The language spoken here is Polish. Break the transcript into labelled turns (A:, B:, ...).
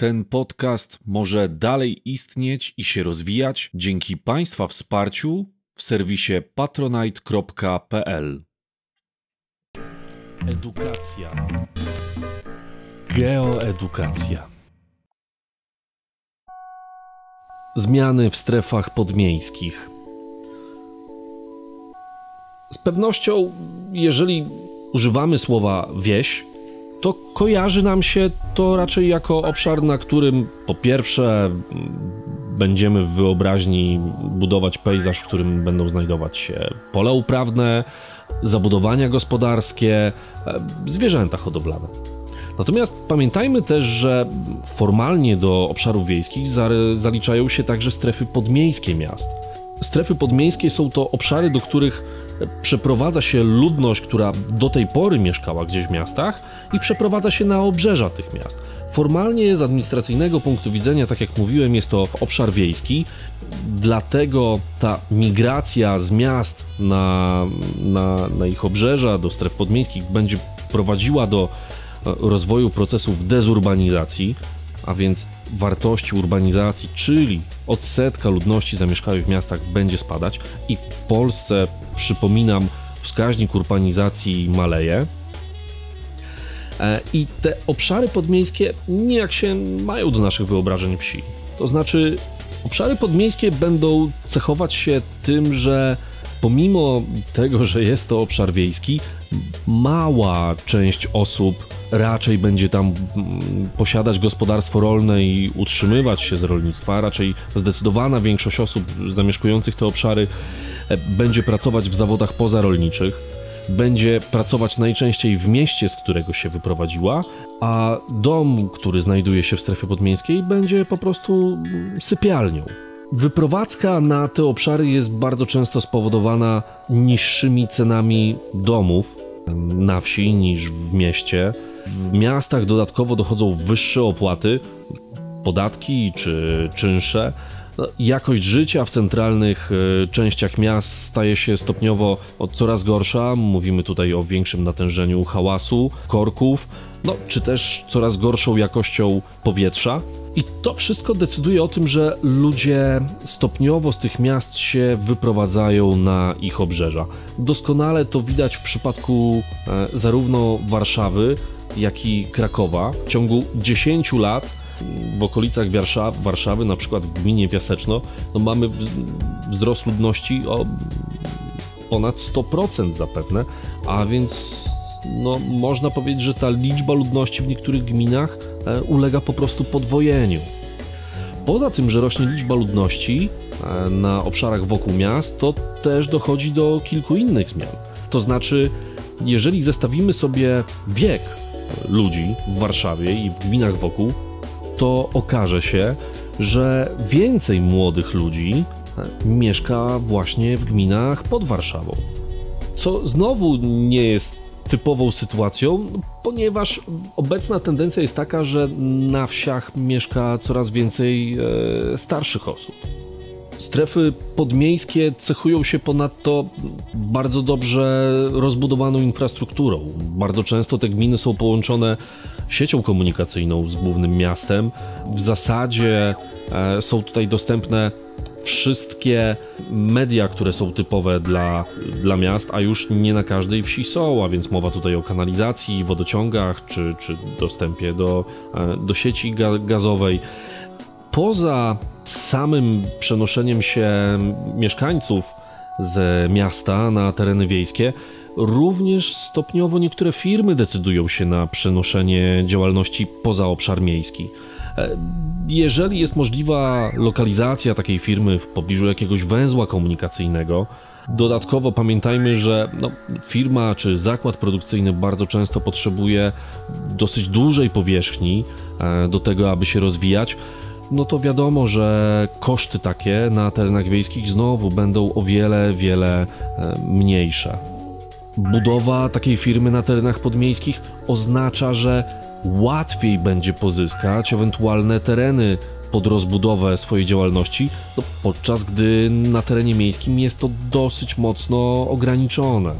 A: Ten podcast może dalej istnieć i się rozwijać dzięki Państwa wsparciu w serwisie patronite.pl.
B: Edukacja. Geoedukacja. Zmiany w strefach podmiejskich. Z pewnością, jeżeli używamy słowa wieś, to kojarzy nam się to raczej jako obszar, na którym po pierwsze będziemy w wyobraźni budować pejzaż, w którym będą znajdować się pole uprawne, zabudowania gospodarskie, e, zwierzęta hodowlane. Natomiast pamiętajmy też, że formalnie do obszarów wiejskich zaliczają się także strefy podmiejskie miast. Strefy podmiejskie są to obszary, do których przeprowadza się ludność, która do tej pory mieszkała gdzieś w miastach i przeprowadza się na obrzeża tych miast. Formalnie z administracyjnego punktu widzenia, tak jak mówiłem, jest to obszar wiejski, dlatego ta migracja z miast na, na, na ich obrzeża, do stref podmiejskich będzie prowadziła do e, rozwoju procesów dezurbanizacji, a więc wartości urbanizacji, czyli odsetka ludności zamieszkałej w miastach będzie spadać i w Polsce, przypominam, wskaźnik urbanizacji maleje. E, I te obszary podmiejskie nijak się mają do naszych wyobrażeń wsi. To znaczy, obszary podmiejskie będą cechować się tym, że pomimo tego, że jest to obszar wiejski, mała część osób raczej będzie tam mm, posiadać gospodarstwo rolne i utrzymywać się z rolnictwa, raczej zdecydowana większość osób zamieszkujących te obszary e, będzie pracować w zawodach pozarolniczych, będzie pracować najczęściej w mieście, z którego się wyprowadziła, a dom, który znajduje się w strefie podmiejskiej, będzie po prostu mm, sypialnią. Wyprowadzka na te obszary jest bardzo często spowodowana niższymi cenami domów na wsi niż w mieście. W miastach dodatkowo dochodzą wyższe opłaty, podatki czy czynsze. No, jakość życia w centralnych e, częściach miast staje się stopniowo coraz gorsza. Mówimy tutaj o większym natężeniu hałasu, korków, no, czy też coraz gorszą jakością powietrza. I to wszystko decyduje o tym, że ludzie stopniowo z tych miast się wyprowadzają na ich obrzeża. Doskonale to widać w przypadku e, zarówno Warszawy, jak i Krakowa. W ciągu 10 lat w okolicach Warszawy, Warszawy na przykład w gminie Piaseczno, no mamy wzrost ludności o ponad 100% zapewne, a więc no, można powiedzieć, że ta liczba ludności w niektórych gminach ulega po prostu podwojeniu. Poza tym, że rośnie liczba ludności e, na obszarach wokół miast, to też dochodzi do kilku innych zmian. To znaczy, jeżeli zestawimy sobie wiek ludzi w Warszawie i w gminach wokół, to okaże się, że więcej młodych ludzi e, mieszka właśnie w gminach pod Warszawą. Co znowu nie jest typową sytuacją, ponieważ obecna tendencja jest taka, że na wsiach mieszka coraz więcej e, starszych osób. Strefy podmiejskie cechują się ponadto bardzo dobrze rozbudowaną infrastrukturą. Bardzo często te gminy są połączone siecią komunikacyjną z głównym miastem. W zasadzie e, są tutaj dostępne wszystkie media, które są typowe dla, dla miast, a już nie na każdej wsi są, a więc mowa tutaj o kanalizacji, wodociągach czy, czy dostępie do, e, do sieci gazowej. Poza samym przenoszeniem się mieszkańców z miasta na tereny wiejskie, również stopniowo niektóre firmy decydują się na przenoszenie działalności poza obszar miejski. Jeżeli jest możliwa lokalizacja takiej firmy w pobliżu jakiegoś węzła komunikacyjnego, Dodatkowo pamiętajmy, że no, firma czy zakład produkcyjny bardzo często potrzebuje dosyć dużej powierzchni e, do tego, aby się rozwijać. No to wiadomo, że koszty takie na terenach wiejskich znowu będą o wiele, wiele e, mniejsze. Budowa takiej firmy na terenach podmiejskich oznacza, że łatwiej będzie pozyskać ewentualne tereny pod rozbudowę swojej działalności, no, podczas gdy na terenie miejskim jest to dosyć mocno ograniczone.